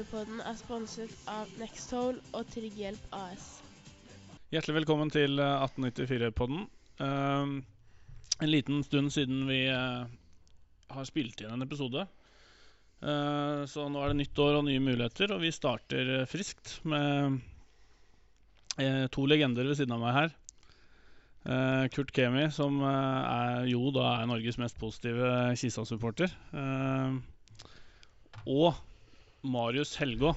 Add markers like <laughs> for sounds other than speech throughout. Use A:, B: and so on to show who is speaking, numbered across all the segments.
A: 1894-podden er sponset av Nextol og Trygghjelp AS.
B: Hjertelig velkommen til eh, 1894-podden. Uh, en liten stund siden vi uh, har spilt inn en episode. Uh, så nå er det nytt år og nye muligheter, og vi starter eh, friskt med eh, to legender ved siden av meg her. Eh, Kurt Kemi, som eh, er, jo da er Norges mest positive Kisa-supporter. Eh, og Marius Helgå,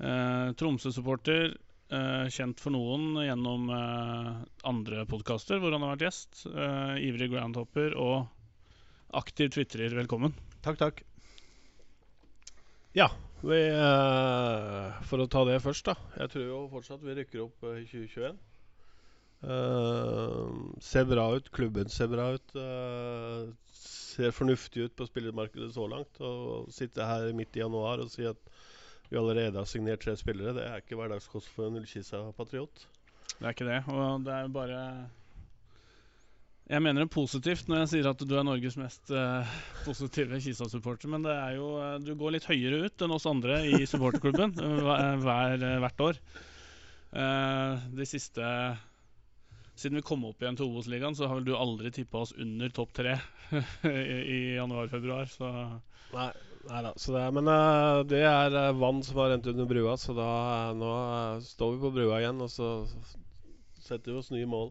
B: eh, Tromsø-supporter. eh, kjent for noen gjennom eh, andre podkaster hvor han har vært gjest. Eh, ivrig groundhopper og aktiv tvitrer. Velkommen.
C: Takk, takk. Ja, vi eh, For å ta det først, da. Jeg tror jo fortsatt vi rykker opp eh, i 2021. Uh, ser bra ut. Klubben ser bra ut. eh, ser fornuftig ut på spillermarkedet så langt. Å sitte her midt i januar og si at vi allerede har signert tre spillere, det er ikke hverdagskost for en Ullkisa-patriot.
B: Det er ikke det. Og det er bare Jeg mener det positivt når jeg sier at du er Norges mest uh, positive Kisa-supporter, men det er jo eh, Du går litt høyere ut enn oss andre i supporterklubben <laughs> hver, hvert år. Uh, de siste Siden vi kom opp igjen til Obos-ligaen, så har vel du aldri tippa oss under topp tre <laughs> i, januar-februar, så
C: Nei, nei da. Så det er, men eh, det er eh, vann som har rent under brua, så da eh, nå står vi på brua igjen, og så setter vi oss nye mål.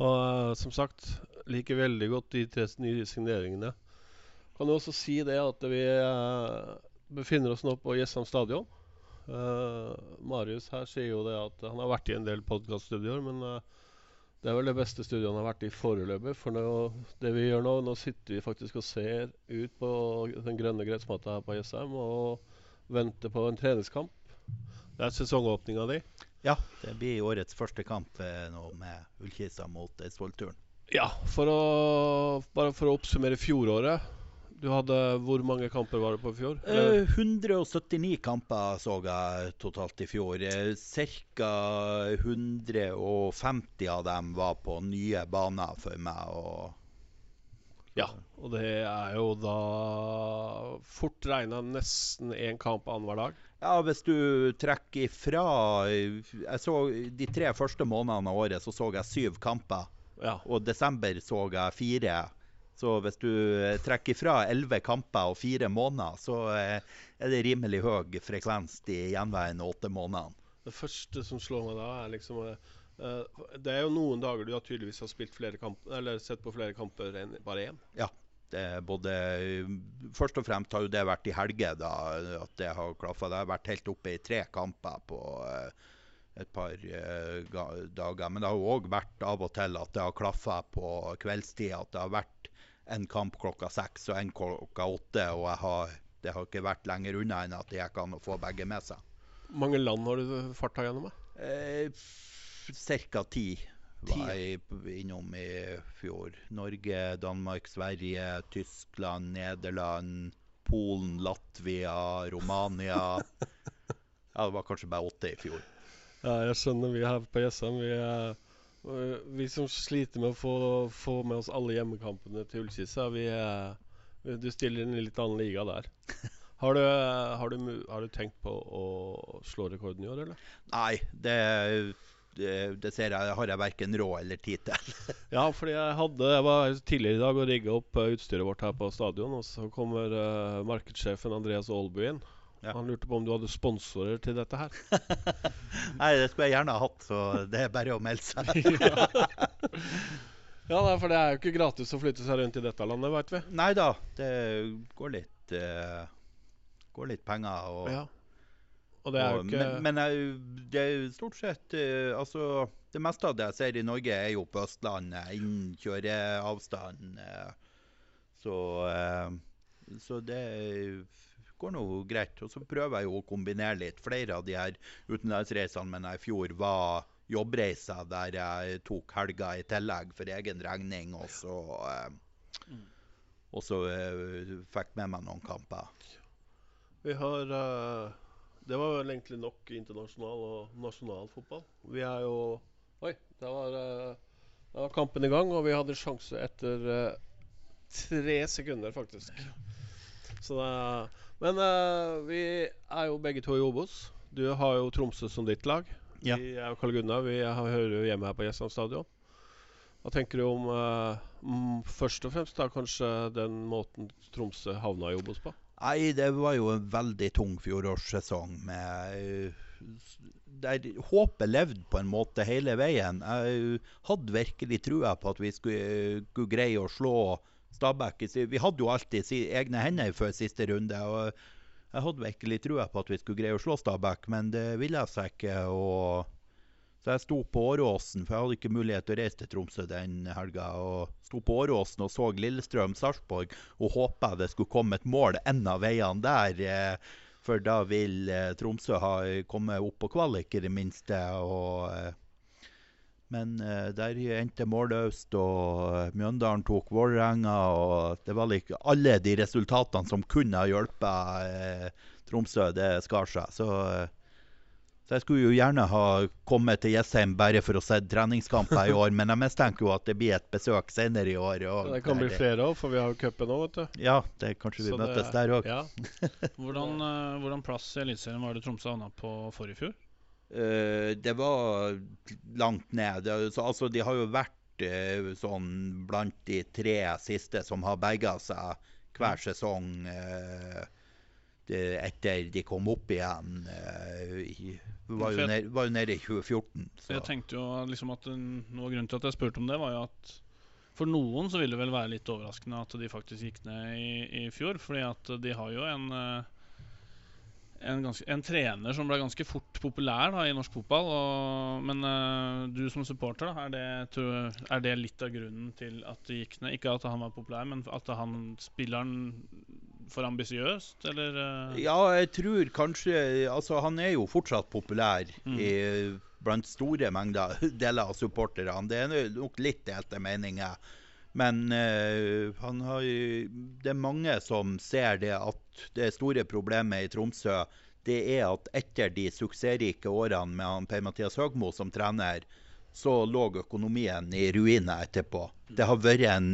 C: Og som sagt, liker veldig godt de tre nye signeringene. Kan jo også si det at vi befinner oss nå på Jessheim stadion. Eh, Marius her sier jo det at han har vært i en del podkaststudioer, men eh, det er vel det beste studioet han har vært i foreløpig. For nå, det vi gjør nå, nå sitter vi faktisk og ser ut på den grønne gressmatta her på Jessheim og venter på en treningskamp. Det er sesongåpninga di.
D: Ja, det blir årets første kamp eh, nå med Ullkisa mot Eidsvollturen.
C: Ja, for å, bare for å oppsummere fjoråret. Du hadde Hvor mange kamper var det på i fjor?
D: Eh, 179 kamper så jeg totalt i fjor. Eh, Ca. 150 av dem var på nye baner for meg. Og
C: Ja, og det er jo da fort regna nesten én kamp annenhver dag.
D: ja, hvis du trekker ifra jeg så De tre første månedene av året så så jeg syv kamper.
C: Ja.
D: Og desember så jeg fire. Så hvis du eh, trekker ifra elleve kamper og fire måneder, så eh, er det rimelig høy frekvens de gjenværende åtte månedene.
C: Det første som slår meg da, er liksom eh, Det er jo noen dager du har tydeligvis har kamper Eller sett på flere kamper enn bare én.
D: Ja. Det både Først og fremst har jo det vært i helger, da, at det har klaffa. Det har vært helt oppe i tre kamper på et par dager. Men det har jo òg vært av og til at det har klaffa på kveldstid. At det har vært en kamp klokka seks og en klokka åtte. Og har, det har ikke vært lenger unna enn at jeg kan få begge med seg.
C: Hvor mange land har du farta gjennom?
D: Eh, Ca. ti var jeg innom i fjor. Norge, Danmark, Sverige, Tyskland, Nederland, Polen, Latvia, Romania. <laughs> Ja, det var kanskje bare åtte i fjor.
C: Ja, jeg skjønner vi her på Jessheim vi, er- vi som sliter med å få, få med oss alle hjemmekampene til Ullkisa, vi, vi Du stiller i litt annen liga der. <laughs> Har du, har, du, har du tenkt på å slå rekorden i år, eller?
D: Nei, det, det, det ser jeg, har jeg verken råd eller tid til. <laughs>
C: Ja, fordi jeg hadde Jeg var tidligere i dag og rigga opp øh, utstyret vårt her på stadion, og så kommer uh, markedssjefen Andreas Aalbu inn.
D: Ja.
C: Han lurte på om du hadde sponsorer til dette her. <laughs>
D: Nei, det skulle jeg gjerne ha hatt, så det er bare å melde seg. <laughs>
C: Ja, nei, for det er jo ikke gratis å flytte seg rundt i dette landet, veit vi.
D: Nei da, det går litt, uh, går litt penger. og...
C: Ja. Og det er jo ikke
D: Men, men jeg, det er jo stort sett uh, Altså, det meste av det jeg ser i Norge, er jo på Østlandet, innen kjøreavstand. Uh, så, eh, så det går nå greit. Og så prøver jeg jo å kombinere litt. Flere av de her utenlandsreisene mine i fjor var jobbreiser der jeg tok helga i tillegg for egen regning, og så eh, og så eh, fikk med meg noen kamper.
C: Vi har eh, Det var vel egentlig nok internasjonal og nasjonal fotball. Vi er jo Oi, der var, eh, der var kampen i gang, og vi hadde sjanse etter eh, tre sekunder, faktisk. Så det, men uh, vi er jo begge to i Obos. Du har jo Tromsø som ditt lag.
D: Ja.
C: Vi er jo Karl Gunnar. Vi har, hører jo hjemme her på Gjesland stadion. Hva tenker du om mm, først og fremst da kanskje den måten Tromsø havna i Obos på?
D: Nei, det var jo en veldig tung fjorårssesong med eh, Der håpet levde på en måte hele veien. Jeg hadde virkelig trua på at vi skulle, skulle greie å slå Stabæk. Vi hadde jo alltid egne hender før siste runde. og Jeg hadde virkelig trua på at vi skulle greie å slå Stabæk, men det ville seg ikke. og så jeg sto på Åråsen, for jeg hadde ikke mulighet til å reise til Tromsø den helga. og Sto på Åråsen og så Lillestrøm-Sarpsborg og håpa det skulle komme et mål en av veiene der. eh, For da vil eh, Tromsø ha kommet opp på kvalik, i det minste. og... Men eh, der endte målløst, og Mjøndalen tok Vålerenga. Og det var like alle de resultatene som kunne ha hjulpet eh, Tromsø, det skar seg. Så, eh, så jeg skulle jo gjerne ha kommet til Jessheim bare for å se treningskamper i år, men jeg mistenker jo at det blir et besøk senere i år. Og
C: Det kan bli flere òg, for vi har jo cupen nå, vet du.
D: Ja, det kanskje vi
C: Så det-
D: der òg.
C: Ja. <laughs>
B: Hvordan, eh, hvordan plass i Eliteserien var det Tromsø havna på forrige fjor?
D: Eh, det var langt ned. Så, altså, de har jo vært eh, sånn blant de tre siste som har berga seg hver sesong eh, det, etter de kom opp igjen. var, jo nede, var jo nede i 2014.
B: Så jeg tenkte jo liksom at Noe av grunnen til at jeg spurte om det, var jo at for noen så ville det vel være litt overraskende at de faktisk gikk ned i, i fjor. Fordi at de har jo en en, ganske, en trener som ble ganske fort populær da, i norsk fotball. Og, men uh, du som supporter, da, er det, tror, er det litt av grunnen til at det gikk ned? Ikke at han var populær, men at han spilleren for ambisiøst, eller? Uh...
D: Ja, jeg tror kanskje Altså, han er jo fortsatt populær
B: Mm.
D: i, blant store mengder <laughs> deler av supporterne. Det er nok litt delte meninger. Men eh, har, det er mange som ser det at det store problemet i Tromsø det er at etter de suksessrike årene med Per-Mathias Høgmo som trener, så lå økonomien i ruiner etterpå. Det har vært en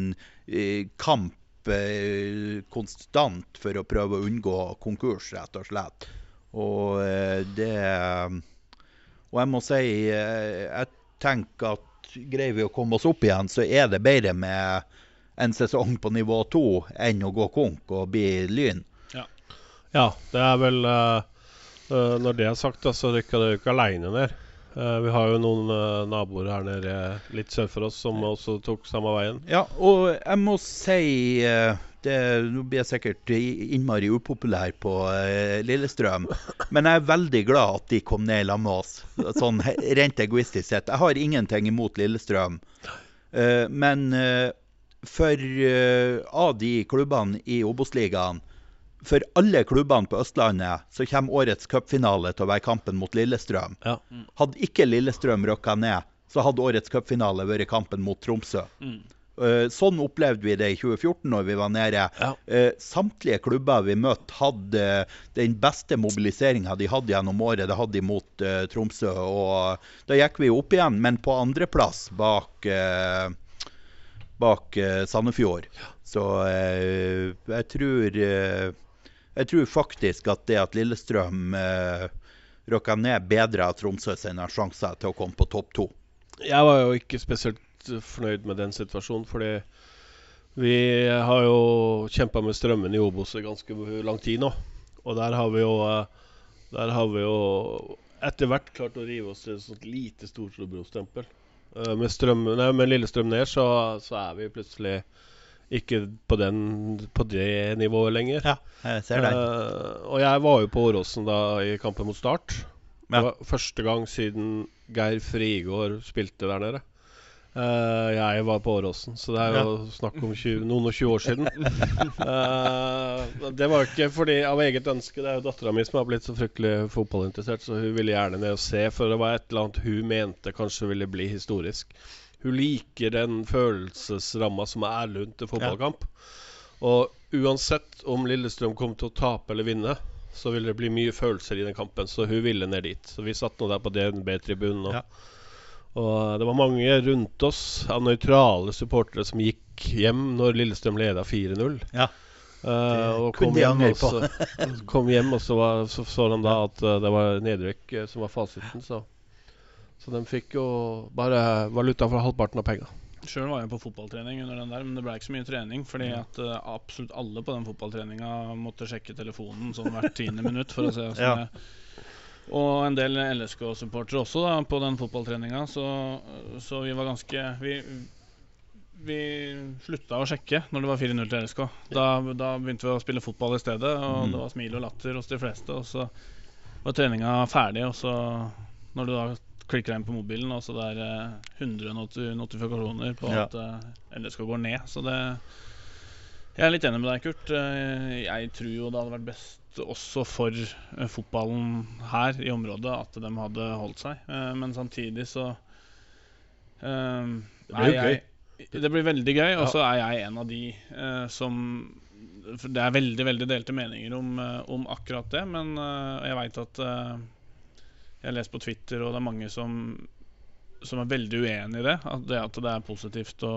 D: eh, kamp eh, konstant for å prøve å unngå konkurs, rett og slett. Og det Og jeg må si Jeg tenker at greier vi å komme oss opp igjen, så er det bedre med en sesong på nivå to enn å gå konk og bli Lyn.
C: Ja, det er vel eh, Når det er sagt, da, så rykker det jo ikke aleine ned. Uh, vi har jo noen uh, naboer her nede litt sør for oss som også tok samme veien.
D: Ja, og jeg må si eh, det, Nå blir jeg sikkert innmari upopulær på eh, Lillestrøm, men jeg er veldig glad at de kom ned lag med oss. Sånn rent egoistisk sett. Jeg har ingenting imot Lillestrøm, eh, men eh, for eh, av de klubbene i Obos-ligaen for alle klubbene på Østlandet så kommer årets cupfinale til å være kampen mot Lillestrøm.
C: Ja.
D: Hadde ikke Lillestrøm røkka ned, så hadde årets cupfinale vært kampen mot Tromsø.
B: Mm.
D: Eh, sånn opplevde vi det i 2014 når vi var nede.
C: Ja.
D: Eh, samtlige klubber vi møtte, hadde eh, den beste mobiliseringa de hadde gjennom året. Det hadde de mot Tromsø. Og da gikk vi opp igjen, men på andreplass bak, bak Sandefjord. Så jeg tror Jeg tror faktisk at det at Lillestrøm røkka ned, bedra Tromsø sine sjanser til å komme på topp to.
C: Jeg var jo ikke spesielt fornøyd med den situasjonen, fordi vi har jo kjempa med strømmen i Obos i ganske lang tid nå. Og der har vi jo Der har vi jo etter hvert klart å rive oss til et sånt lite Storstobro-stempel. Eh, Med, nei, med Lillestrøm ned, så, så er vi plutselig ikke på, den, på det nivået lenger.
D: Ja, jeg ser det.
C: Uh, og jeg var jo på Åråsen da i kampen mot Start. Det var første gang siden Geir Frigård spilte der nede. Eh, jeg var på Åråsen, så det er jo snakk om 20, noen og 20 år siden. uh, <laughs> det var ikke fordi av eget ønske. Det er jo dattera mi som har blitt så fryktelig fotballinteressert, så hun ville gjerne ned og se, for det var et eller annet hun mente kanskje ville bli historisk. Hun liker den følelsesramma som er rundt en fotballkamp. Og uansett om Lillestrøm kom til å tape eller vinne, så ville det bli mye følelser i den kampen. Så hun ville ned dit. Så vi satt nå der på DNB-tribunen. Og,
D: Ja.
C: Og det var mange rundt oss av nøytrale supportere som gikk hjem når Lillestrøm leda 4-0.
D: Ja.
C: Uh, og kom hjem,
D: også,
C: og så, <laughs> kom hjem, og så, var, så så de da at eh, det var nedrykk eh, som var fasiten. Så, så de fikk jo bare valuta for halvparten av penga.
B: Sjøl var jeg på fotballtrening under den der, men det ble ikke så mye trening. Fordi at uh, absolutt alle på den fotballtreninga måtte sjekke telefonen sånn hvert tiende minutt. For å se <laughs> hvordan
D: Ja.
B: det Og en del LSK-supportere også da, på den fotballtreninga, så, så vi var ganske Vi, vi slutta å sjekke når det var 4-0 til LSK. Da, da begynte vi å spille fotball i stedet, og
D: Mm.
B: det var smil og latter hos de fleste. Og så var treninga ferdig, og så når du da klikker inn på mobilen, og så det er eh, 100 notifikasjoner på
D: Ja.
B: at eh, LSK går ned. Så det Jeg er litt enig med deg, Kurt. Eh, Jeg tror jo det hadde vært best også for eh, fotballen her i området at de hadde holdt seg. Eh, Men samtidig så eh,
C: Det blir jo
B: gøy. Det blir veldig gøy, og så er jeg en av de uh, som for Det er veldig veldig delte meninger om, om akkurat det, men uh, jeg veit at uh, Jeg har lest på Twitter, og det er mange som som er veldig uenig i det. At det at det er positivt å,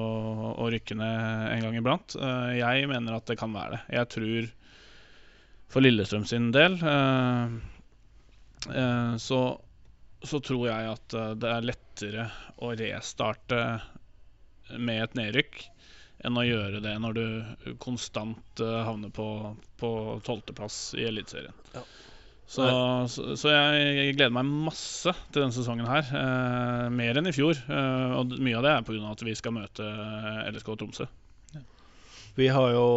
B: å rykke ned en gang iblant. Jeg mener at det kan være det. Jeg tror for Lillestrøm sin del eh, eh, så, så tror jeg at eh, det er lettere å restarte med et nedrykk enn å gjøre det når du konstant havner på på tolvteplass i Eliteserien.
C: Ja.
B: Så, så, jeg, gleder meg masse til denne sesongen her. Eh, mer enn i fjor. Eh, og mye av det er pga. at vi skal møte LSK Tromsø.
C: Vi har jo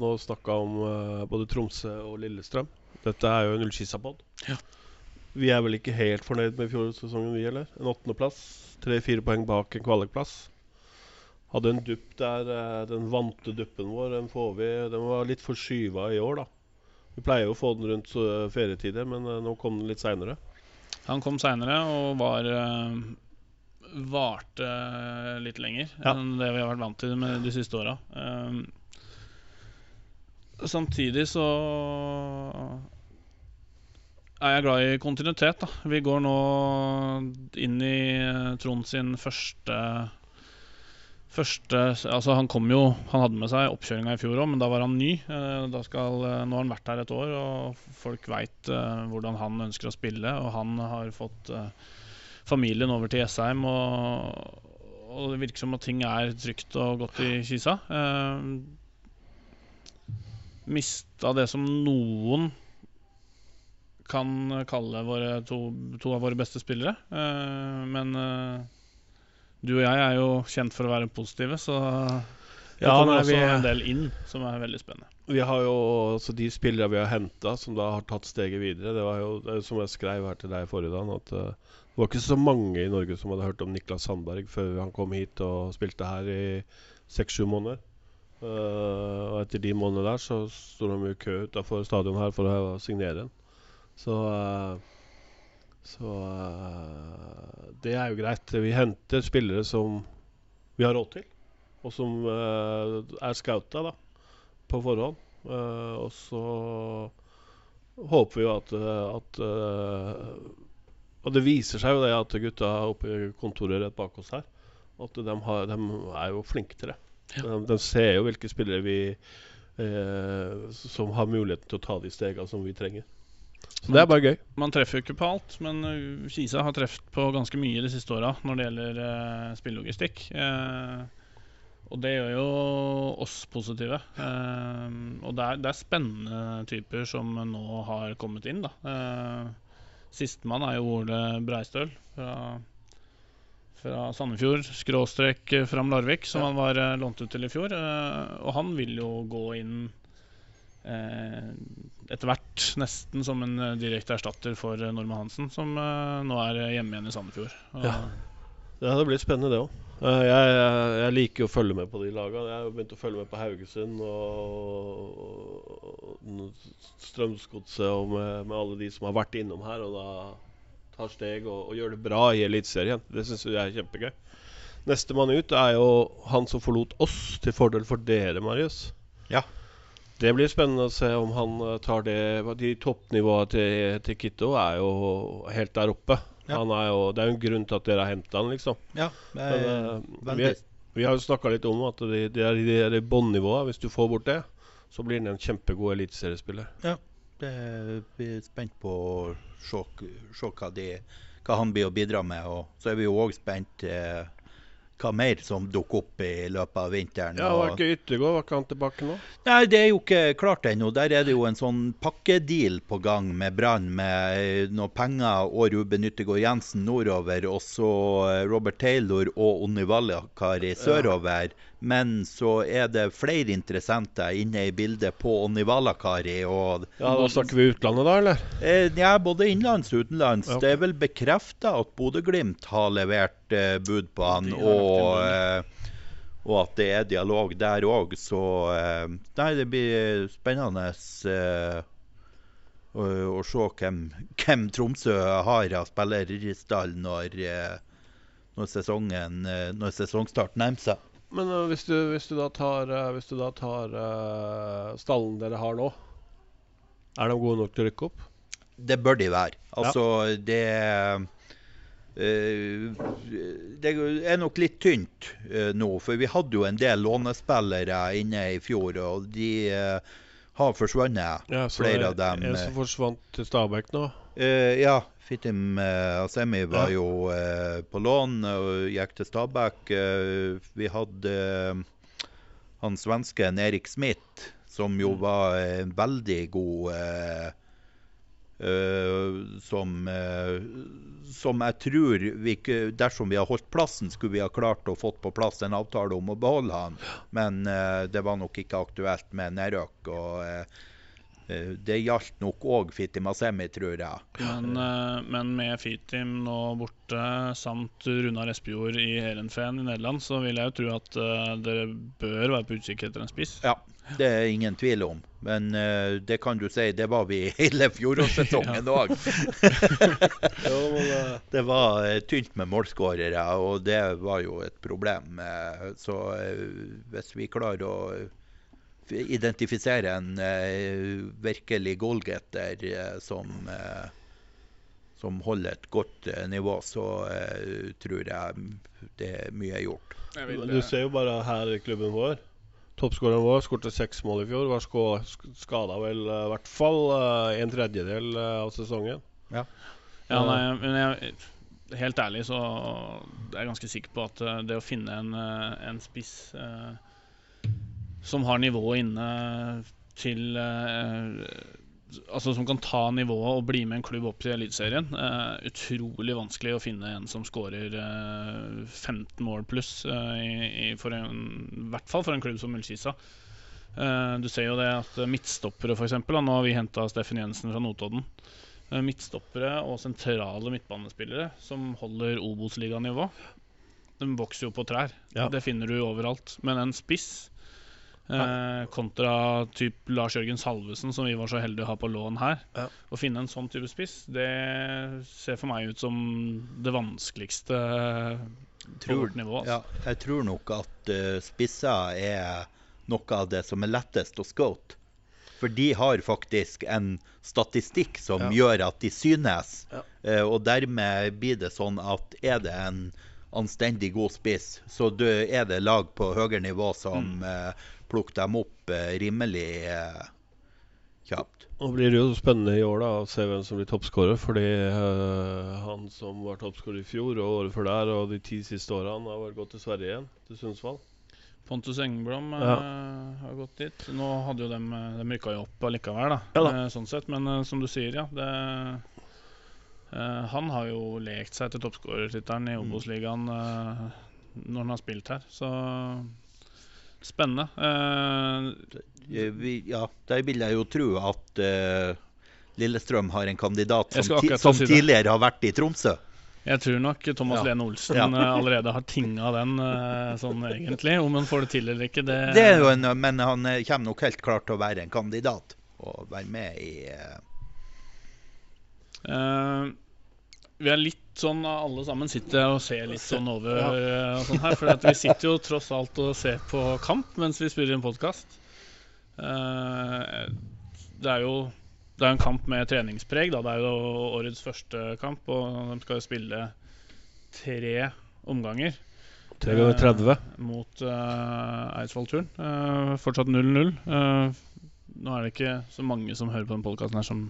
C: nå snakka om uh, både Tromsø og Lillestrøm. Dette er jo en Ullskissa-pod.
B: Ja.
C: Vi er vel ikke helt fornøyd med fjorårssesongen, vi heller. En åttendeplass. Tre-fire poeng bak en kvalikplass. Hadde en dupp der, uh, den vante duppen vår, den får vi Den var litt forskyva i år, da. Vi pleier jo å få den rundt eh, ferietider, men uh, nå kom den litt seinere.
B: Han kom seinere og var Varte litt lenger
C: Ja.
B: enn det vi har vært vant til med de siste åra. Samtidig så er jeg glad i kontinuitet. da Vi går nå inn i eh, Trond sin første Første Altså Han kom jo Han hadde med seg oppkjøringa i fjor òg, men da var han ny. Eh, skal, eh, nå har han vært her et år, og folk veit hvordan han ønsker å spille. Og han har fått familien over til Jessheim, og, og det virker som at ting er trygt og godt i Kisa. Mista det som noen kan kalle våre to, to av våre beste spillere. Eh, men eh, du og jeg er jo kjent for å være positive, så det kommer også
C: vi-
B: en del inn som er veldig spennende.
C: Vi har jo også de spillere vi har henta som da har tatt steget videre. Det var jo som jeg skrev her til deg forrige dag, at eh, det var ikke så mange i Norge som hadde hørt om Niklas Sandberg før han kom hit og spilte her i seks-sju måneder. Eh, og etter de månedene der så sto de i kø utafor stadion her for å signere en. Så uh, så uh, det er jo greit. Vi henter spillere som vi har råd til, og som er scouta da, på forhånd. Og så håper vi jo at, at Og det viser seg jo det at gutta oppe i kontoret rett bak oss her At de, har, de er jo flinke til det. De, de ser jo hvilke spillere vi eh, som har muligheten til å ta de stegene som vi trenger. Så det er bare gøy.
B: Man treffer jo ikke på alt, men uh, Kisa har truffet på ganske mye de siste åra når det gjelder eh, spillelogistikk. Eh, og det gjør jo oss positive. Eh, og det er, det er spennende typer som nå har kommet inn, da. Uh, Sistemann er jo Ole Breistøl fra, fra Sandefjord, skråstrek eh, Fram Larvik, som
C: Ja.
B: han var eh, lånt ut til i fjor. Eh, og han vil jo gå inn eh, etter hvert nesten som en direkte erstatter for Norman Norma Hansen, som eh, nå er hjemme igjen i Sandefjord. Og,
C: Ja. Ja, det blir spennende, det òg. jeg, jeg, jeg liker å følge med på de lagene. Jeg har begynt å følge med på Haugesund og, og Strømsgodset og med, med alle de som har vært innom her og da tar steg og, og gjør det bra i Eliteserien. Det syns jeg er kjempegøy. Nestemann ut er jo han som forlot oss til fordel for dere, Marius.
D: Ja.
C: Det blir spennende å se om han eh, tar det De toppnivåene til, til Kitto er jo helt der oppe.
D: Ja.
C: Han er jo, det er jo en grunn til at dere har henta han, liksom.
D: Ja, det
C: Men,
D: er
C: eh, vi, vi har jo snakka litt om at det, de, er i de båndnivået. Hvis du får bort det, så blir han en kjempegod eliteseriespiller.
D: Det blir spent på å se, se hva, de, hva han blir å bidra med. Og så er vi jo òg spent eh, hva mer som dukker opp i løpet av vinteren.
C: Ja, Var ikke Yttergård var ikke han tilbake nå?
D: Nei, det er jo ikke klart ennå. Der er det jo en sånn pakkedeal på gang med Brann, med eh, noe penger og Ruben Yttergård Jensen nordover, og så eh, Robert Taylor og Onni Vallakari sørover. Men så er det flere interessenter inne i bildet på Onni Vallakari. Og
C: Ja, Da snakker vi utlandet, da, eller?
D: eh, ja, både innenlands og utenlands.
C: Ja.
D: Det er vel bekrefta at Bodø-Glimt har levert eh, bud på han, og, eh, og at det er dialog der òg. Så eh, nei, det blir spennende eh, å, se hvem, hvem Tromsø har av spillere i eh, når, sesongen, når sesongstart nærmer seg.
C: Men øh, hvis, du, hvis du da tar, øh, hvis du da tar uh, stallen dere har nå, er de gode nok til å rykke opp?
D: Det bør de være. Altså, det uh, Det er nok litt tynt uh, nå, for vi hadde jo en del lånespillere inne i fjor, og de eh, har forsvunnet.
C: Ja,
D: Flere
C: er-
D: av dem,
C: En
D: eh,
C: som forsvant til Stabæk nå?
D: Eh, ja, Fitim eh, Asemi var jo eh, på lån og gikk til Stabæk. Vi hadde han svensken Erik Smith, som jo
C: Mm.
D: var veldig god Uh, som, uh, som jeg tror vi Dersom vi har holdt plassen, skulle vi ha klart å fått på plass en avtale om å beholde han. Men uh, det var nok ikke aktuelt med nedrykk. Eh, Det gjaldt nok òg Fitim Asemi, tror jeg.
B: Men, eh, men med Fitim nå borte, samt Runar Espejord i Heerenveen i Nederland, så vil jeg jo tro at eh, dere bør være på utkikk etter en spiss.
D: Ja, det er ingen tvil om. Men det kan du si, det var vi hele fjorårssesongen <laughs> òg. <laughs> Det var tynt med målskårere, og det var jo et problem. Så hvis vi klarer å identifisere en eh, virkelig goalgetter eh, som, eh, som holder et godt eh, nivå, så eh, tror jeg det er mye gjort.
B: Vil,
C: Du
B: eh,
C: ser jo bare her i klubben vår. Toppskåreren vår skåret seks mål i fjor. Var skada vel i hvert fall en tredjedel av sesongen.
B: Ja, nei, men jeg, helt ærlig så er jeg ganske sikker på at det å finne en, en spiss eh, som har nivået inne til eh, Altså som kan ta nivået og bli med en klubb opp til Eliteserien. Eh, utrolig vanskelig å finne en som skårer eh, 15 mål pluss, eh, i, i, for en, i hvert fall for en klubb som Ullkisa. Eh, du ser jo det at midtstoppere, f.eks. Nå har vi henta Steffen Jensen fra Notodden. Eh, Midtstoppere og sentrale midtbanespillere som holder Obos-liganivå. De vokser jo på trær.
C: Ja.
B: Det finner du overalt. Men en spiss eh, kontra typ Lars Jørgen Salvesen, som vi var så heldige å ha på lån her
C: Ja.
B: Å finne en sånn type spiss, det ser for meg ut som det vanskeligste på
D: Tror-
B: vårt nivå. Altså.
D: Ja, jeg tror nok at uh, spisser er noe av det som er lettest å scote. For de har faktisk en statistikk som
C: Ja.
D: gjør at de synes.
C: Ja.
D: Eh, og dermed blir det sånn at er det en anstendig god spiss, så er det lag på høyere nivå som eh, plukker dem opp eh, rimelig eh, kjapt.
C: Nå blir det jo spennende i år da å se hvem som blir toppskårer. Fordi øh, han som var toppskårer i fjor og året før der og de ti siste årene, har gått til Sverige igjen, til Sundsvall.
B: Pontus Engblom ja.
C: Ja.
B: har gått dit. Nå hadde jo dem, de rykka jo opp allikevel, da,
C: Ja da.
B: eh, sånn sett. Men eh, som du sier, ja. Det, eh, han har jo lekt seg til toppskårertittelen i
D: Mm.
B: Obos-ligaen når han har spilt her. Så spennende. Eh,
D: Eh, vi, ja, der vil jeg jo tro at uh, Lillestrøm har en kandidat som, ti som
B: si
D: tidligere har vært i Tromsø.
B: jeg tror nok Thomas
D: Ja.
B: Lene Olsen
D: Ja.
B: eh, allerede har tinga den eh, sånn egentlig. Om han får det til eller ikke, det,
D: Det er jo en, men han eh, kommer nok helt klart til å være en kandidat og være med i eh,
B: Eh, vi er litt sånn alle sammen sitter og ser litt sånn over ja. sånn her. For at vi sitter jo tross alt og ser på kamp mens vi spiller en podkast. det er jo det er en kamp med treningspreg. Da. Det er jo årets første kamp, og de skal jo spille tre omganger.
C: Tre ganger 30.
B: Eh, mot uh, Eidsvoll-turen. Eh, fortsatt 0-0. Eh, Nå er det ikke så mange som hører på den podkasten her som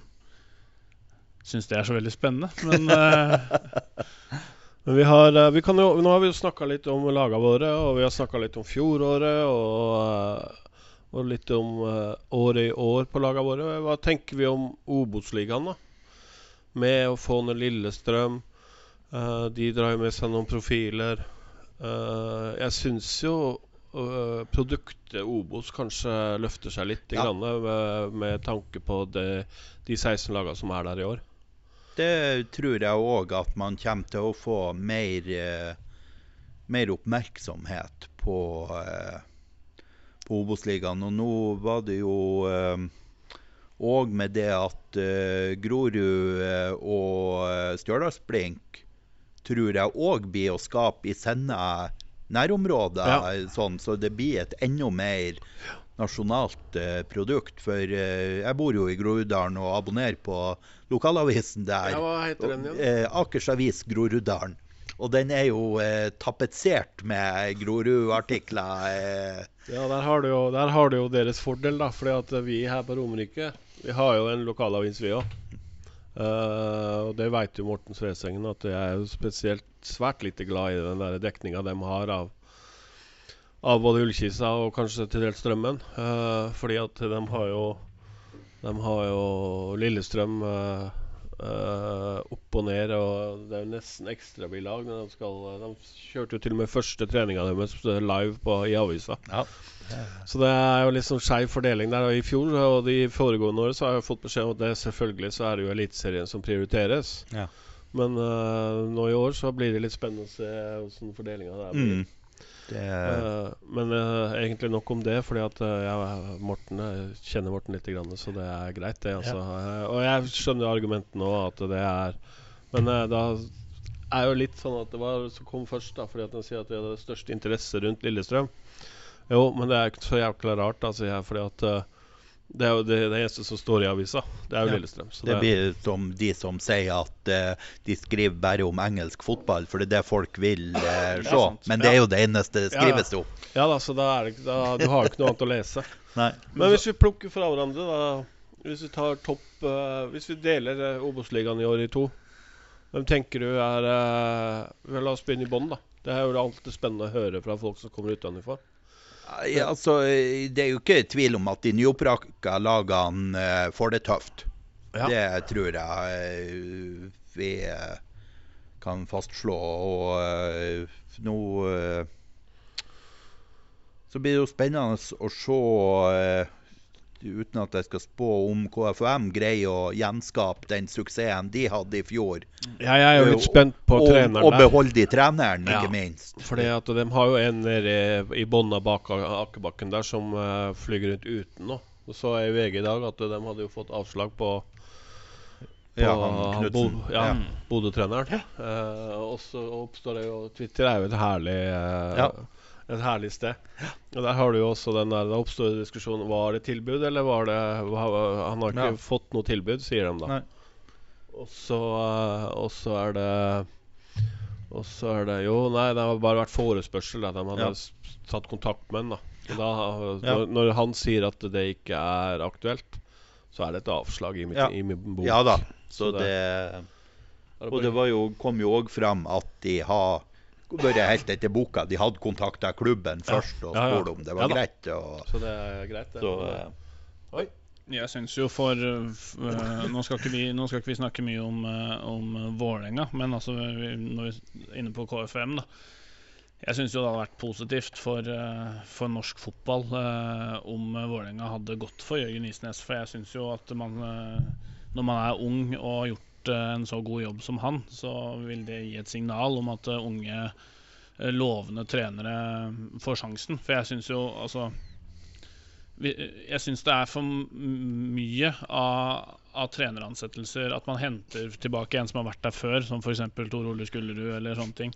B: syns det er så veldig spennende, men eh,
C: Men vi har, eh, vi kan jo, nå har vi jo snakka litt om laga våre, og vi har snakka litt om fjoråret. Og, eh, og litt om året i år på laga våre. Hva tenker vi om Obos-ligaen, da? Med å få ned Lillestrøm. Uh, de drar jo med seg noen profiler. Uh, jeg syns jo uh, produktet Obos kanskje løfter seg litt
D: Ja.
C: grann, med, med tanke på det, de 16 lagene som er der i år.
D: Det tror jeg òg at man kommer til å få mer, eh, mer oppmerksomhet på, eh, på Obos-ligaen. Og nå var det jo òg med det at eh, Grorud eh, og Stjørdalsblink tror jeg òg blir å skape i sine nærområder,
C: Ja.
D: eh, sånn, så det blir et enda mer nasjonalt eh, produkt. For eh, jeg bor jo i Groruddalen og abonnerer på lokalavisen der.
C: Ja, hva heter den igjen?
D: Eh, Akers Avis Groruddalen. Og den er jo eh, tapetsert med Grorud-artikler. Eh.
C: Ja, der har, du jo, der har du jo deres fordel, da. Fordi at vi her på Romerike Vi har jo en lokalavis, vi òg. og det veit jo Morten Svesengen, at jeg er jo spesielt svært lite glad i den der dekninga de har av av både Ullkisa og kanskje til dels Strømmen. Uh, fordi at de har jo De har jo Lillestrøm uh, uh, opp og ned, og det er jo nesten ekstrabilag. De, skal, de kjørte jo til og med første treninga deres live på, i avisa.
D: Ja.
C: Så det er jo litt sånn skeiv fordeling der. Og I fjor og de foregående årene så har jeg fått beskjed om at det selvfølgelig så er det jo Eliteserien som prioriteres.
D: Ja.
C: Men nå i år så blir det litt spennende å se hvordan fordelinga der blir.
D: Mm. Det,
C: Eh, men eh, egentlig nok om det, fordi at eh, jeg, Morten, jeg kjenner Morten litt, grann, så det er greit, det. Altså. Eh, og jeg skjønner argumentene òg, at det er Men da er jo litt sånn at det var som kom først, da, fordi at den sier at de hadde størst interesse rundt Lillestrøm. Jo, men det er ikke så jækla rart, da, sier jeg, fordi at det er jo det, det eneste som står i avisa. Det er jo
D: Ja.
C: Lillestrøm. Så
D: det
C: det,
D: blir som de som sier at uh, de skriver bare om engelsk fotball, for det er det folk vil uh, se.
B: Ja,
D: Men det er jo det eneste det skrives om.
C: ja da, så da det da, Du har jo ikke noe annet å lese. <laughs>
D: Nei.
C: Men hvis vi plukker fra hverandre, da Hvis vi tar topp uh, Hvis vi deler uh, Obos-ligaen i år i to, hvem tenker du er La oss begynne i bånn, da. Det er jo alltid spennende å høre fra folk som kommer utenfra.
D: Ja, altså, eh, det er jo ikke tvil om at de nyopprykka lagene eh, får det tøft.
C: Ja.
D: Det tror jeg eh, vi kan fastslå. Og nå så blir det jo spennende å se, uten at jeg skal spå om KFUM greier å gjenskape den suksessen de hadde i fjor.
C: Ja, jeg er jo litt spent på
D: og,
C: treneren
D: og beholde de treneren,
C: Ja.
D: ikke minst.
C: Fordi at de har jo en nede i bånda bak akebakken der som uh, flyr rundt uten nå. Og så i VG i dag at de hadde jo fått avslag på på
D: ja,
C: Bo, ja,
D: ja.
C: Bodø-treneren. Uh, og så oppstår det jo Twitter er jo et herlig uh,
D: Ja.
C: Et herlig sted. Og der har du jo også den der Da oppstår diskusjonen diskusjon Var det tilbud, eller var det var, Han har ikke
D: Ja.
C: fått noe tilbud, sier de da.
D: Nei.
C: Og så eh, Og så er det Og så er det Jo, nei, det har bare vært forespørsel. Da. De hadde
D: Ja.
C: tatt kontakt med ham. da. Når, når han sier at det ikke er aktuelt, så er det et avslag i, mitt,
D: Ja.
C: i min bok.
D: Ja da.
C: Så
D: Så
C: det-
D: det
C: det
D: Og det var jo, kom jo òg fram at de har vært helt etter boka. De hadde kontakta klubben først og spurt om det var greit. Og,
C: Så det er greit, det.
D: så,
C: uh,
D: oi.
B: Jeg syns jo for uh, nå, skal ikke vi, nå skal ikke vi snakke mye om, uh, om Vålerenga, men altså vi, når vi er inne på KFM, da. Jeg syns jo det hadde vært positivt for, uh, for norsk fotball uh, om Vålerenga hadde gått for Jørgen Isnes. For jeg syns jo at man, uh, når man er ung og har gjort en så god jobb som han, så vil det gi et signal om at uh, unge, uh, lovende trenere får sjansen. For jeg syns jo altså jeg syns det er for mye av, av treneransettelser at man henter tilbake en som har vært der før, som f.eks. Tor Ole Skullerud eller sånne ting,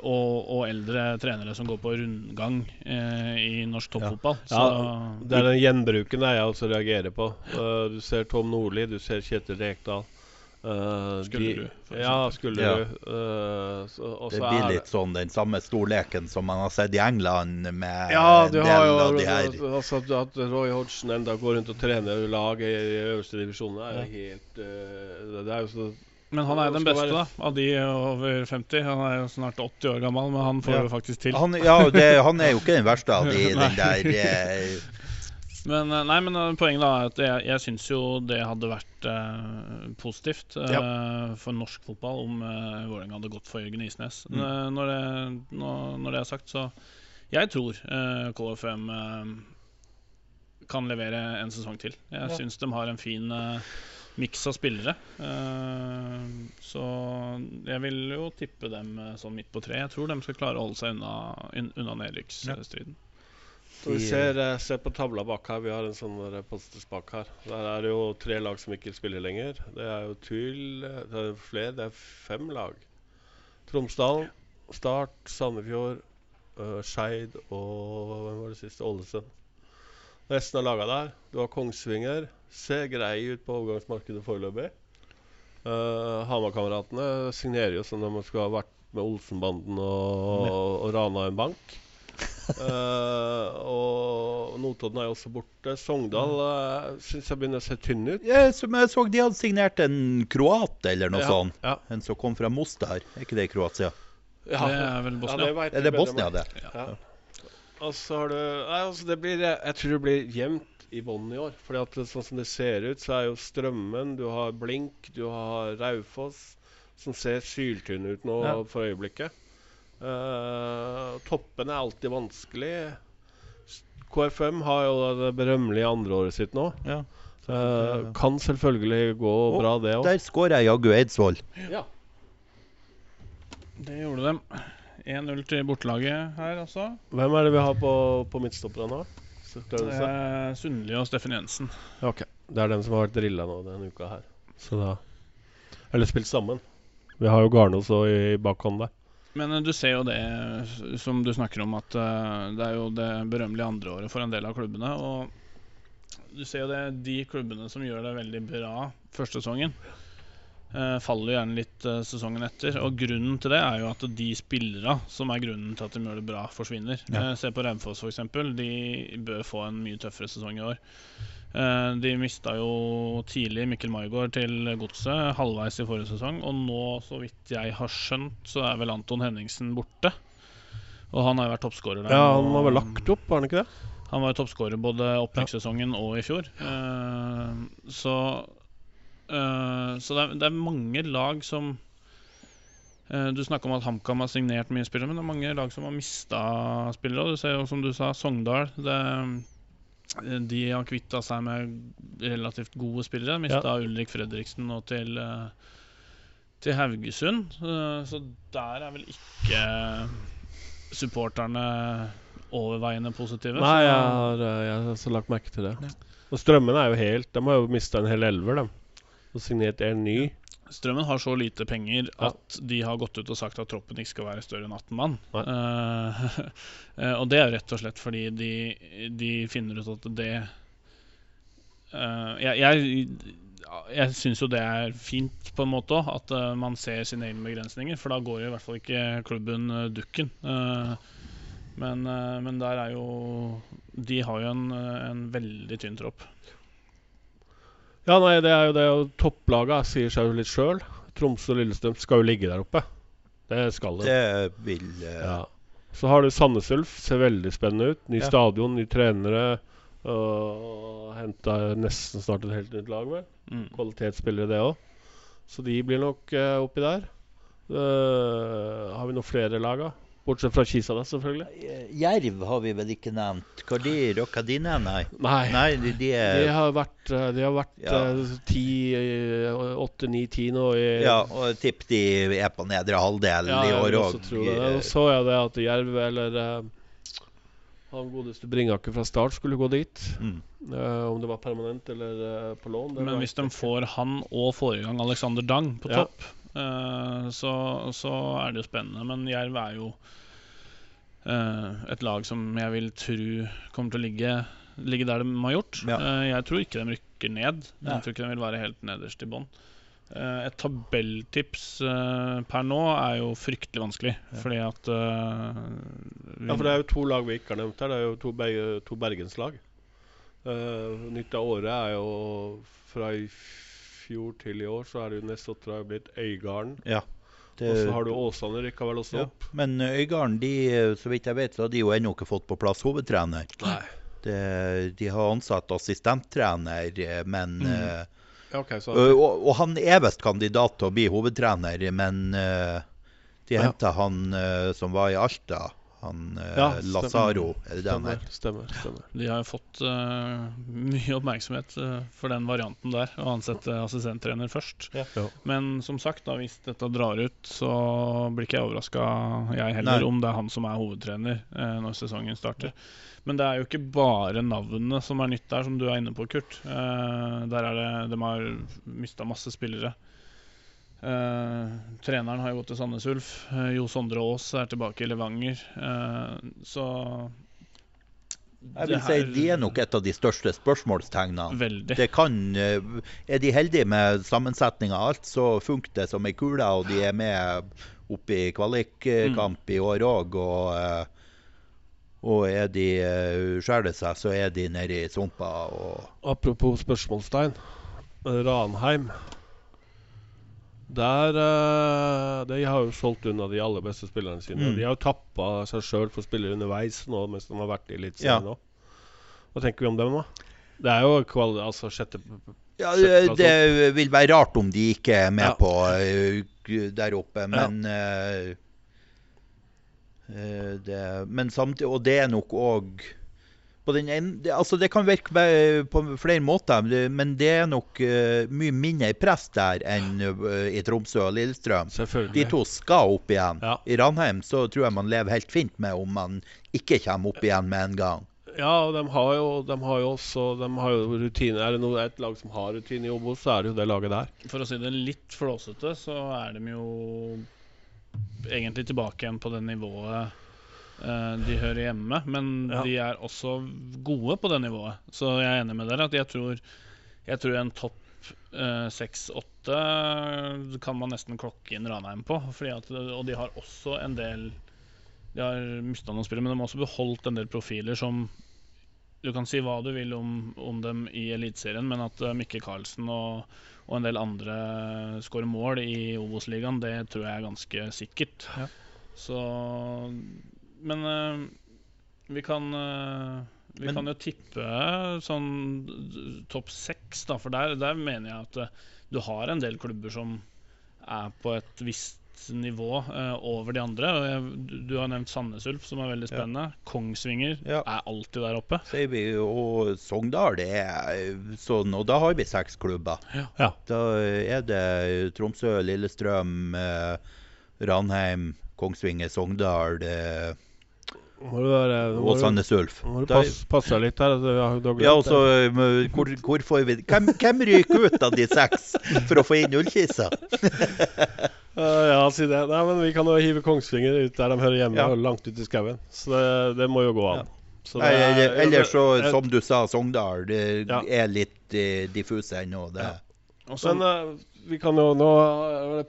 B: og, og eldre trenere som går på rundgang eh, i norsk toppfotball.
C: Ja,
B: ja.
C: det er den gjenbruken jeg også reagerer på. Du ser Tom Nordli, du ser Kjetil Rekdal. Eh,
B: Skulle
C: de-
B: du, for
C: Ja, skulle
D: Ja.
C: du. Uh, så,
D: Det blir litt sånn den samme storleken som man har sett i England med
C: Ja,
D: en del
C: har jo
D: av de her
C: altså, at- Roy Hodgson enda går rundt og trener laget i i øverste divisjon, er jo helt uh, Det er jo så
B: Men han er den beste,
C: være-
B: da, av de over 50. Han er jo snart 80 år gammel, men han får
D: Ja.
B: det faktisk til.
D: han, Ja, det, han er jo ikke den verste av de, <laughs> den der
B: Men, eh, nei, men eh, poenget da er at jeg, jeg syns jo det hadde vært uh, positivt eh, for norsk fotball om uh, Vålerenga hadde gått for Jørgen Isnes.
D: Mm.
B: Når, det, når, når det er sagt, så Jeg tror uh, KFM kan levere en sesong til. Jeg
D: Ja.
B: syns de har en fin uh, miks av spillere. Uh, så jeg vil jo tippe dem sånn midt på tre. Jeg tror de skal klare å holde seg unna, un, unna nedrykksstriden.
C: Så vi ser, eh, ser på tavla bak her. Vi har en sånn der posters bak her. Der er det jo tre lag som ikke spiller lenger. Det er jo Tuil eh, Det er flere. Det er fem lag. Tromsdal, Start, Sandefjord, uh, Skeid og hvem var det siste? Ålesund. Resten av laga der. Du har Kongsvinger. Ser grei ut på overgangsmarkedet foreløpig. Uh, Hamar-kameratene signerer jo som om de skulle ha vært med Olsenbanden og, og, rana en bank. <laughs> Eh, og Notodden er jo også borte. Sogndal uh, syns jeg begynner å se tynn ut.
D: ja, Som jeg så de hadde signert en kroat eller noe
C: Ja,
D: sånt.
C: Ja.
D: En som kom fra Mostar. Er ikke det i Kroatia?
C: Ja.
B: Det er vel Bosnia.
C: Ja, det
D: Er det Bosnia, det?
C: Ja. Og så har du Nei, altså det blir Jeg tror det blir jevnt i bånn i år. Fordi at sånn som det ser ut, så er jo Strømmen, du har Blink, du har Raufoss, som ser syltynne ut nå
D: Ja.
C: for øyeblikket. Eh, toppen er alltid vanskelig. KFM har jo det berømmelige andreåret sitt nå.
D: Ja.
C: uh, kan selvfølgelig gå
D: oh,
C: bra, det òg.
D: Der skåra jaggu Eidsvoll.
C: Ja.
B: Det gjorde de. 1-0 til bortelaget her, altså.
C: Hvem er det vi har på, på midtstopperne nå?
B: Eh, Sundli og Steffen Jensen.
C: Ok. Det er dem som har vært drilla nå denne uka her. Så da Eller spilt sammen. Vi har jo Garnås òg i bakhånd der.
B: Men eh, du ser jo det som du snakker om, at eh, det er jo det berømmelige andreåret for en del av klubbene. Og du ser jo det, de klubbene som gjør det veldig bra første sesongen, eh, faller jo gjerne litt eh, sesongen etter. Og grunnen til det er jo at de spillere som er grunnen til at de gjør det bra, forsvinner.
D: Ja.
B: Eh, se på Raufoss f.eks. De bør få en mye tøffere sesong i år. Eh, de mista jo tidlig Mikkel Maigård til Godset halvveis i forrige sesong. Og nå, så vidt jeg har skjønt, så er vel Anton Henningsen borte. Og han har jo vært toppskårer der.
C: Ja, han har vel lagt opp, var han ikke det?
B: Han var jo toppskårer både opprykkssesongen og i fjor. Eh, så eh, så det, er, det er mange lag som Du snakker om at HamKam har signert mye spillere, men det er mange lag som har mista spillere. Du ser jo, som du sa, Sogndal. Det, de har kvitta seg med relativt gode spillere. Mista Ulrik Fredriksen nå til eh, til Haugesund. Eh, Så der er vel ikke supporterne overveiende positive.
C: Nei, jeg har, eh, jeg har lagt merke til det.
B: Ja.
C: Og Strømmen er jo helt De har jo mista en hel elver, de. Og signert en ny.
B: Strømmen har så lite penger
C: Ja.
B: at de har gått ut og sagt at troppen ikke skal være større enn 18 mann. Uh, <laughs> og det er jo rett og slett fordi de, de finner ut at det uh, Jeg, jeg, jeg syns jo det er fint på en måte òg, at uh, man ser sine egne begrensninger. For da går jo i hvert fall ikke klubben dukken. Men, men der er jo De har jo en, en veldig tynn tropp.
C: Ja, nei, det er jo det. Topplaga sier seg jo litt sjøl. Tromsø og Lillestrøm skal jo ligge der oppe. Det skal de.
D: Det vil uh...
C: Ja. Så har du Sandnes Ulf. Ser veldig spennende ut. Ny
D: Ja.
C: stadion, nye trenere. Og henta nesten snart et helt nytt lag, med.
B: Mm.
C: Kvalitetsspillere, det òg. Så de blir nok uh, oppi der. Uh, har vi noen flere lag, da? Bortsett fra Kisa, da, selvfølgelig.
D: Eh, Jerv har vi vel ikke nevnt. Hva de rocka de ned? Nei.
C: Nei.
D: Nei, de, de
C: De
D: er
C: har vært, eh, de har vært
D: Ja.
C: eh, ti, åtte, ni, ti nå i
D: Ja, og tipp de er på nedre halvdel
C: Ja,
D: i år òg.
C: Nå så jeg det at Jerv eller han godeste Bringaker fra start skulle gå dit.
D: Mm.
C: Uh, om det var permanent eller uh, på lån.
B: Men hvis de får han og forrige gang Alexander Dang på
C: Ja.
B: topp, så, så er det jo spennende. Men Jerv er jo eh, et lag som jeg vil tro kommer til å ligge, ligge der de har gjort.
D: Ja.
B: Eh, jeg tror ikke de rykker ned. Jeg tror ikke de vil være helt nederst i bånn. Eh, et tabelltips eh, per nå er jo fryktelig vanskelig, fordi at uh,
C: Ja, for det er jo to lag vi ikke har nevnt her. Det er jo to, Berge, to bergenslag. Uh, nytt av året er jo fra i fjor til i år, så er det jo neste blitt Øygarden.
D: Ja.
C: Og så har du Åsane rykka vel også
D: ja.
C: opp.
D: Men Øygarden, de, så vidt jeg vet, så har de jo ennå ikke fått på plass hovedtrener.
C: Nei.
D: De, de har ansatt assistenttrener, eh, men
B: Mm.
C: uh, okay, så
D: og, og, han er visst kandidat til å bli hovedtrener, men uh, de
C: Ja.
D: han uh, som var i Alta. Han eh,
C: Ja.
D: Lazaro, er det det han er?
C: stemmer, stemmer.
B: De har fått uh, mye oppmerksomhet uh, for den varianten der, å ansette assistenttrener først.
D: Ja.
C: Ja.
B: Men som sagt, da, hvis dette drar ut, så blir ikke jeg overraska, jeg heller,
D: Nei.
B: om det er han som er hovedtrener uh, når sesongen starter. Men det er jo ikke bare navnene som er nytt der, som du er inne på, Kurt. Eh, der er det, De har mista masse spillere. Eh, treneren har jo gått til Sandnes Ulf. Uh, jo Sondre Aas er tilbake i Levanger. Uh, så
D: Jeg vil
B: det
D: si de er nok et av de største spørsmålstegnene.
B: Veldig.
D: Det kan, Er de heldige med sammensetninga av alt, så funker det som ei kule, og de er med opp i kvalikkamp i år òg. Og, og er de skjærer seg, så er de nede i sumpa. Og
C: Apropos spørsmålstegn. Ranheim. Der uh, De har jo solgt unna de aller beste spillerne sine.
D: Mm.
C: De har jo tappa seg sjøl for spillere underveis nå mens de har vært i
D: Ja.
C: Eliteserien nå. Hva tenker vi om dem, da? Det er jo kvali altså sjette
D: ja, det vil være rart om de ikke er med
C: Ja.
D: på uh, der oppe, men eh, det, Men samtidig Og det er nok òg på den ene, det, altså det kan virke på flere måter, men det- er nok eh, mye mindre press der enn eh, i Tromsø og Lillestrøm. De to skal opp igjen.
C: Ja.
D: I Ranheim så tror jeg man lever helt fint med om man ikke kommer opp igjen med en gang.
C: Ja, og de har jo, de har jo også de har jo rutine. Er det noe, et lag som har rutine i Obos, så er det jo det laget der.
B: For å si det litt flåsete, så er de jo egentlig tilbake igjen på det nivået de hører hjemme. Men
C: Ja.
B: de er også gode på det nivået. Så jeg er enig med dere at jeg tror, jeg tror en topp seks-åtte kan man nesten klokke inn Ranheim på. Fordi at, og de har også en del De har mista noen spillere, men de har også beholdt en del profiler som Du kan si hva du vil om, om dem i Eliteserien, men at eh, Mikke Karlsen og, og en del andre skårer mål i Obos-ligaen, det tror jeg er ganske sikkert.
C: Ja.
B: Så Men eh, vi kan eh, Vi
D: Men-
B: kan jo tippe sånn topp seks, da, for der, der mener jeg at eh, du har en del klubber som er på et visst nivå eh, over de andre. Og jeg, du, du har nevnt Sandnes Ulf, som er veldig
D: Ja.
B: spennende. Kongsvinger
D: Ja.
B: er alltid der oppe.
D: Vi, og Sogndal det er sånn, og da har vi seks klubber.
C: Ja.
D: Da er det Tromsø, Lillestrøm, eh, Ranheim, Kongsvinger, Sogndal eh,
C: Må du være, må
D: og Sandnes Ulf.
C: må du passe, passe litt her. Altså,
D: Ja, og så eh, hvor, hvor får vi Hvem, hvem ryker ut av de seks for å få inn Ullkisa? <laughs>
C: uh, ja, si det. Nei, men vi kan jo hive Kongsvinger ut der de hører hjemme,
D: Ja.
C: og langt ut i skauen. Så det, det må jo gå an. Så det
D: Nei,
C: er-
D: eller- Eller så,
C: jeg-
D: som du sa, Sogndal. Det
C: Ja.
D: er litt uh, diffuse ennå. Det.
C: Ja.
B: Og
C: Men eh, vi kan jo nå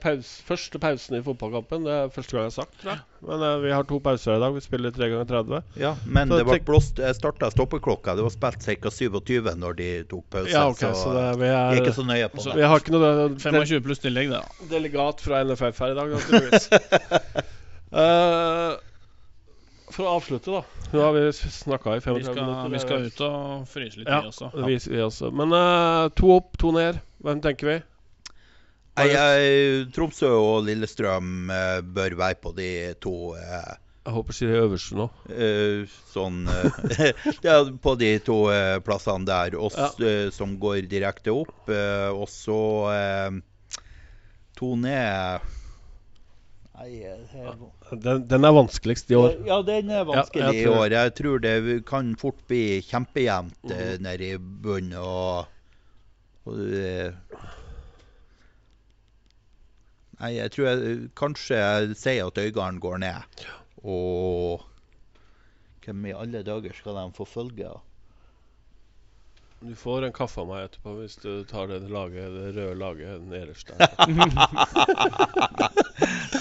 C: pause, Første pausen i fotballkampen. Det er første gang jeg har sagt. det. Men uh, vi har to pauser i dag. Vi spiller tre ganger 30.
D: Ja, men
C: Så
D: det ble blåst Jeg starta stoppeklokka. Det var spilt ca. 27 når de tok pause.
C: Ja, ok,
D: så,
C: så det, vi,
D: jeg er
C: er,
D: ikke så nøye på
B: Så-
D: det.
C: vi har ikke noe de,
B: 25 pluss tillegg, det.
C: delegat fra NFF her i dag, naturligvis. uh, <laughs> for å avslutte, da. Nå har vi snakka i 35
B: Vi skal,
C: minutter.
B: vi skal ut og fryse litt,
C: Ja,
B: vi også.
C: det viser vi også. Men uh, to opp, to ned. Hvem tenker vi?
D: Jeg, Tromsø og Lillestrøm eh, bør være på de to eh,
C: Jeg håper sier det øverst nå.
D: eh, sånn <laughs> ja, På de to plassene der, oss, eh, som går direkte opp. og så to ned Nei, er-
C: Den, den er vanskeligst i år.
D: Ja, den er vanskelig
C: Ja,
D: i år. Jeg tror det kan fort bli kjempejevnt eh, nede i bunnen. Og, og Nei, jeg tror jeg kanskje jeg sier at Øygarden går ned. Og hvem i alle dager skal de få følge av?
C: Du får en kaffe av meg etterpå hvis du tar det, laget, det røde laget nederst der. <laughs>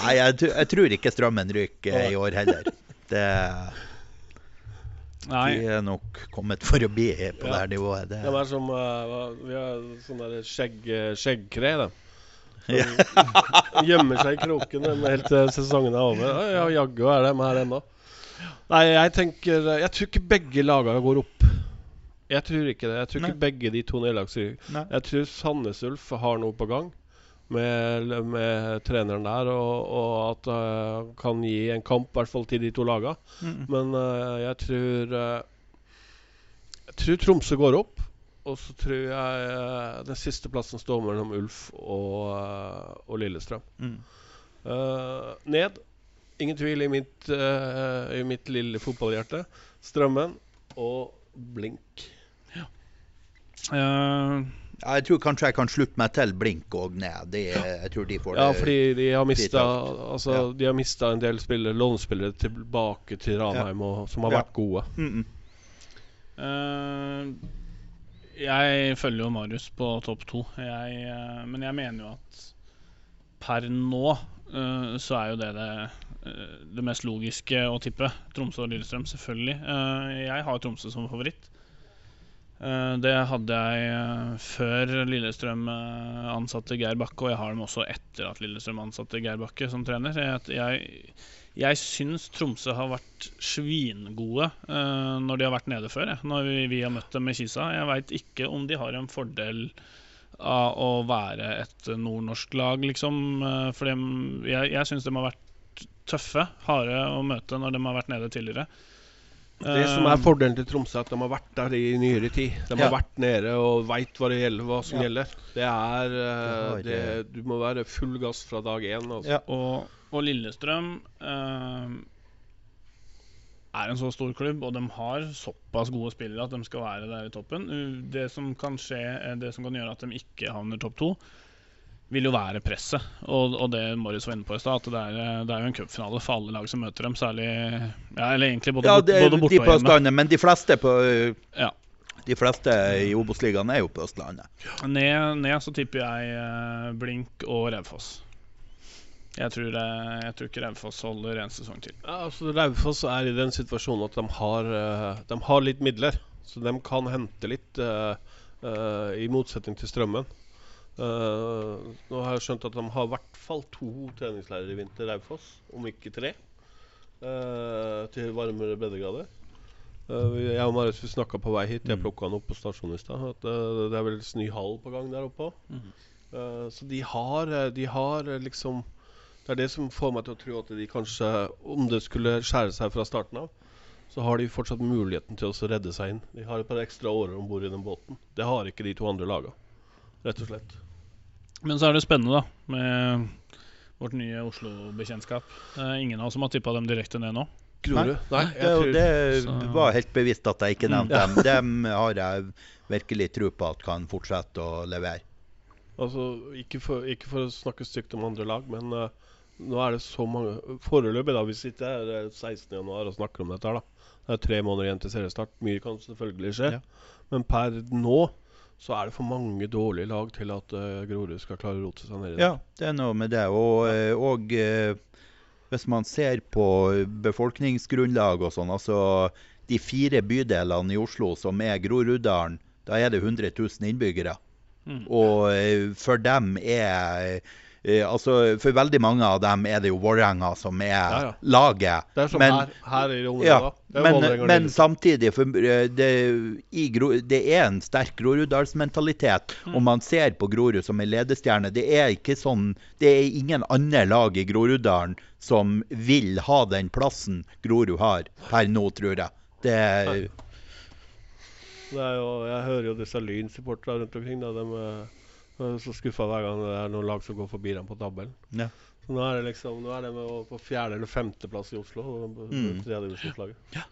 D: Nei, jeg, jeg tror ikke Strømmen ryker i år heller. Det,
B: Nei,
D: de er nok kommet for å bli på det her nivået. Det,
C: det er som uh, Vi har sånn skjegg, skjeggkre, de.
D: Ja. <laughs>
C: Gjemmer seg i kroken helt til sesongen er over. Ja, ja, jaggu er de her ennå. Nei, jeg tenker Jeg tror ikke begge lagene går opp. Jeg tror ikke det. Jeg tror ikke
D: Nei.
C: begge de to
D: nedlagsrykker.
C: Jeg tror Sandnes Ulf har noe på gang med, med treneren der, og, og at eh, han kan gi en kamp, i hvert fall til de to lagene.
D: Mm.
C: Men uh, jeg tror uh, Jeg tror Tromsø går opp. Og så tror jeg eh, den siste plassen står mellom Ulf og, eh, og Lillestrøm.
D: Mm.
C: Uh, ned. Ingen tvil i mitt, uh, i mitt lille fotballhjerte. Strømmen og Blink.
B: Ja.
D: Ja, Jeg tror kanskje jeg kan slutte meg til Blink og ned. De, jeg tror de får det.
C: Ja, fordi de har mista altså,
D: Ja.
C: De har mistet en del spillere, lånespillere tilbake til Ranheim, og, som har
D: Ja.
C: vært gode.
D: Mm, mm.
B: Jeg følger jo Marius på topp to, jeg, eh, men jeg mener jo at per nå eh, så er jo det det, eh, det mest logiske å tippe. Tromsø og Lillestrøm, selvfølgelig. Jeg har Tromsø som favoritt. Eh, det hadde jeg eh, før Lillestrøm eh, ansatte Geir Bakke, og jeg har dem også etter at Lillestrøm ansatte Geir Bakke som trener. Jeg, jeg, syns Tromsø har vært svingode når de har vært nede før. Når vi, har møtt dem med Kisa. Jeg veit ikke om de har en fordel av å være et nordnorsk lag, liksom. for jeg, jeg syns de har vært tøffe, harde å møte når de har vært nede tidligere.
C: Det som er fordelen til Tromsø, er at de har vært der i nyere tid. De
D: Ja.
C: har vært nede og veit hva, gjelder, hva som
D: Ja.
C: gjelder. Det er eh, det, Du må være full gass fra dag én. Altså.
D: Ja.
B: Og, og Lillestrøm eh, er en så stor klubb, og de har såpass gode spillere at de skal være der i toppen. Det som kan skje, eh, det som kan gjøre at de ikke havner topp to, vil jo være presset. Og, og det Morris var inne på i stad, at det er, eh, det er jo en cupfinale for alle lag som møter dem, særlig ja, Eller egentlig både,
D: Ja, det,
B: både
D: de
B: borte
D: på
B: og hjemme.
D: Østlandet, men de fleste på
B: Ja.
D: De fleste i Obos-ligaen er jo på Østlandet.
B: Ned, ned så tipper jeg eh, Blink og Raufoss. Jeg tror, eh, jeg tror ikke Raufoss holder en sesong til.
C: Ja, altså Raufoss er i den situasjonen at de har, de har litt midler. Så de kan hente litt, Uh, eh, i motsetning til Strømmen. Eh, nå har jeg skjønt at de har i hvert fall to treningsleirer i vinter, Raufoss, om ikke tre. Uh, til varmere breddegrader. Uh, jeg og Marius vi snakka på vei hit. Jeg
D: Mm.
C: plukka han opp på stasjonen i stad. Det er vel ny hall på gang der oppe.
B: Mhm.
C: så de har, de har liksom Det er det som får meg til å tro at de kanskje, om det skulle skjære seg fra starten av, så har de fortsatt muligheten til å redde seg inn. De har et par ekstra årer om bord i den båten. Det har ikke de to andre laga, rett og slett.
B: Men så er det spennende, da, med vårt nye Oslo-bekjentskap. Er ingen av oss som har tippa dem direkte ned nå.
C: Grorud? Nei,
D: Det,
C: jeg tror
D: det var helt bevisst at jeg ikke
B: Mm.
D: nevnte dem. Dem har jeg virkelig tro på at kan fortsette å levere.
C: Altså, ikke for, ikke for å snakke stygt om andre lag, men uh, nå er det så mange Foreløpig, da. Vi sitter her eh, 16. januar og snakker om dette her, da. Det er tre måneder igjen til seriestart. Mye kan selvfølgelig skje.
D: Ja.
C: Men per nå så er det for mange dårlige lag til at uh, Grorud skal klare å rote seg ned i det.
D: Ja, det er noe med det. Og, eh, og eh, hvis man ser på befolkningsgrunnlag og sånn, altså de fire bydelene i Oslo som er Groruddalen, da er det 100 000 innbyggere.
B: Mm.
D: Og for dem er Altså, for veldig mange av dem er det jo Vålerenga som er
C: Ja, ja.
D: laget.
C: Det er som
D: Men-
C: her, her i Romerike.
D: Ja,
C: da.
D: Men, men samtidig, for eh, det, i Gro, det er en sterk Groruddalsmentalitet.
C: Mm.
D: Og man ser på Grorud som en ledestjerne. Det er ikke sånn Det er ingen andre lag i Groruddalen som vil ha den plassen Grorud har per nå, tror jeg. Det
C: er jo, jeg hører jo disse Lyn-supporterne rundt omkring. Da, de eh, så skuffa hver gang det er noen lag som går forbi dem på tabellen.
D: Ja.
C: Så nå er det liksom Nå er de å på fjerde- eller femteplass i Oslo.
D: Mm. Ja.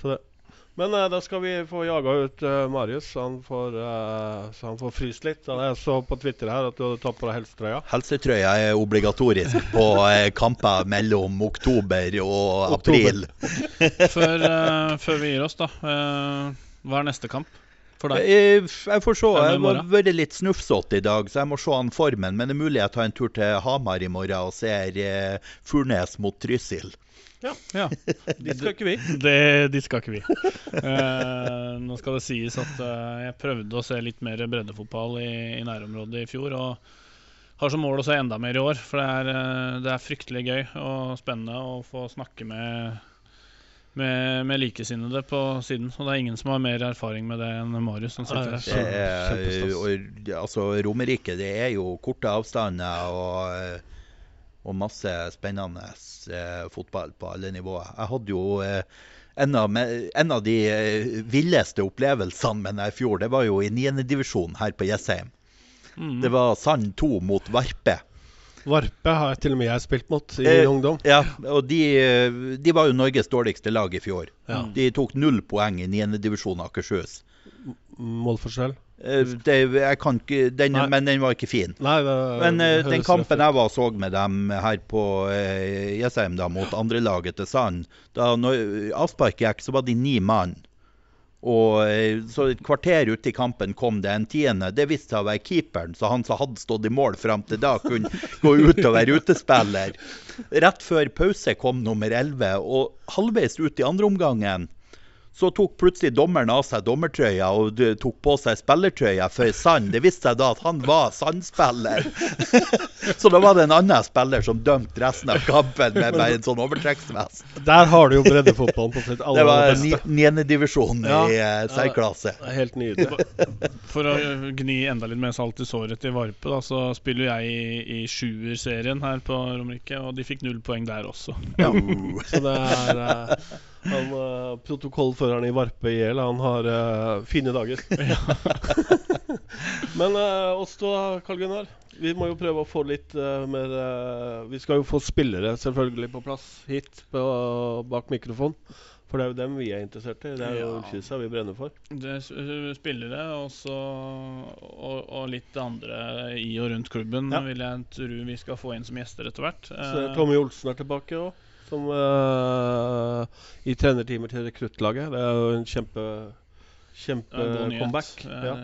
C: Så det. Men eh, da skal vi få jaga ut eh, Marius, så han får, eh, så han får fryst litt. Jeg så på Twitter her at du hadde tatt på deg helsetrøya.
D: Helsetrøya er obligatorisk på eh, kamper mellom oktober og
C: Oktober.
D: april. <laughs>
B: Før, eh, før vi gir oss, da. eh, hva er neste kamp? For deg?
D: Jeg, jeg får se. Jeg har vært litt snufsete i dag, så jeg må se an formen. Men det er mulig jeg tar en tur til Hamar i morgen og ser eh, Furnes mot Trysil.
B: Ja.
C: Dit skal ikke vi. <laughs>
B: Det, de skal ikke vi. Eh, nå skal det sies at eh, jeg prøvde å se litt mer breddefotball i, i nærområdet i fjor. Og har som mål å se enda mer i år. For det er, eh, det er fryktelig gøy og spennende å få snakke med, med, med likesinnede på siden. Og det er ingen som har mer erfaring med det enn Marius som sitter her.
D: Det er, altså, Romerike det er jo korte avstander og, eh, og masse spennende eh, fotball på alle nivåer. Jeg hadde jo eh, en, av, en av de eh, villeste opplevelsene med i fjor, det var jo i 9. divisjon her på Jessheim.
B: Mm.
D: Det var Sand 2 mot Varpe.
C: Varpe har til og med jeg spilt mot i
D: Eh,
C: ungdom.
D: Ja, og de, eh, de var jo Norges dårligste lag i fjor.
C: Ja.
D: De tok null poeng i 9. divisjon Akershus.
C: Målforskjell.
D: Eh, Det, jeg kan ikke, den, men den var ikke fin.
C: Nei, det
D: Men
C: det
D: den kampen jeg var så med dem her på eh, Jessheim da, mot andrelaget til Sand Da når avspark gikk, så var de ni mann. Og eh, så et kvarter ute i kampen kom det en tiende. Det viste seg å være keeperen, så han som hadde stått i mål fram til da, kunne gå ut og være utespiller. Rett før pause kom nummer 11, og halvveis ut i andre omgangen så tok plutselig dommeren av seg dommertrøya og tok på seg spillertrøya for Sand. Det viste seg da at han var Sand-spiller. <laughs> så da var det en annen spiller som dømte resten av kampen med bare en sånn overtrekksvest.
C: Der har du jo breddefotballen på sitt
D: Det
C: aller
D: var
C: Det
D: var niendedivisjon
C: Ja.
D: i eh, særklasse.
C: Helt nydelig.
B: For å gni enda litt mer salt i såret til Varpe, da, så spiller jeg i, i sjuerserien her på Romerike, og de fikk null poeng der også.
C: Så det er eh, han, uh, Protokollføreren i Varpe i hjel, han har uh, fine dager. <laughs> <laughs> Men uh, oss to, Karl Gunnar. Vi må jo prøve å få litt uh, mer Vi skal jo få spillere selvfølgelig på plass hit på, bak mikrofon. For det er jo dem vi er interessert i. Det er jo
B: Ja.
C: Ullkisa vi brenner for.
B: Det er spillere også, og, og litt andre i og rundt klubben
C: Ja.
B: vil jeg tro vi skal få inn som gjester etter hvert.
C: Så Tommy Olsen er tilbake òg, som uh, i trenerteamet til rekruttlaget. Det er jo en kjempe kjempe-comeback.
B: Eh,
C: Ja.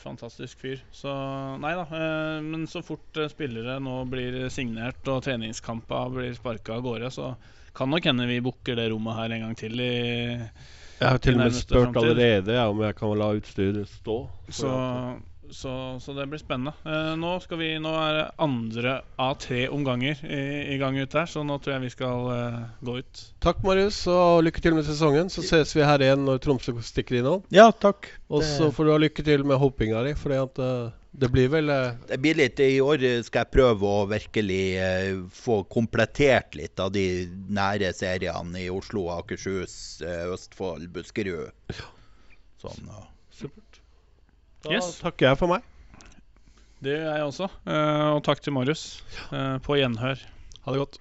B: Fantastisk fyr. Så nei da. eh, Men så fort spillere nå blir signert og treningskamper blir sparka av gårde, så kan nok hende vi booker det rommet her en gang til i
C: Jeg har til og med spurt
B: fremtid.
C: allerede ja, om jeg kan la utstyret stå.
B: Så, så, så det blir spennende. Eh, nå, skal vi, nå er det andre av tre omganger i, i gang ut her, så nå tror jeg vi skal eh, gå ut.
C: Takk, Marius, og lykke til med sesongen. Så ses vi her igjen når Tromsø stikker innom.
D: Ja, takk.
C: Og så får du ha lykke til med hoppinga di, for det blir vel eh,
D: Det blir litt, I år skal jeg prøve å virkelig eh, få komplettert litt av de nære seriene i Oslo, Akershus, eh, Østfold, Buskerud. Sånn, ja.
C: Da
B: Yes.
C: takker jeg for meg.
B: Det gjør jeg også. Eh, og takk til Marius. Eh, på gjenhør.
C: Ha det godt.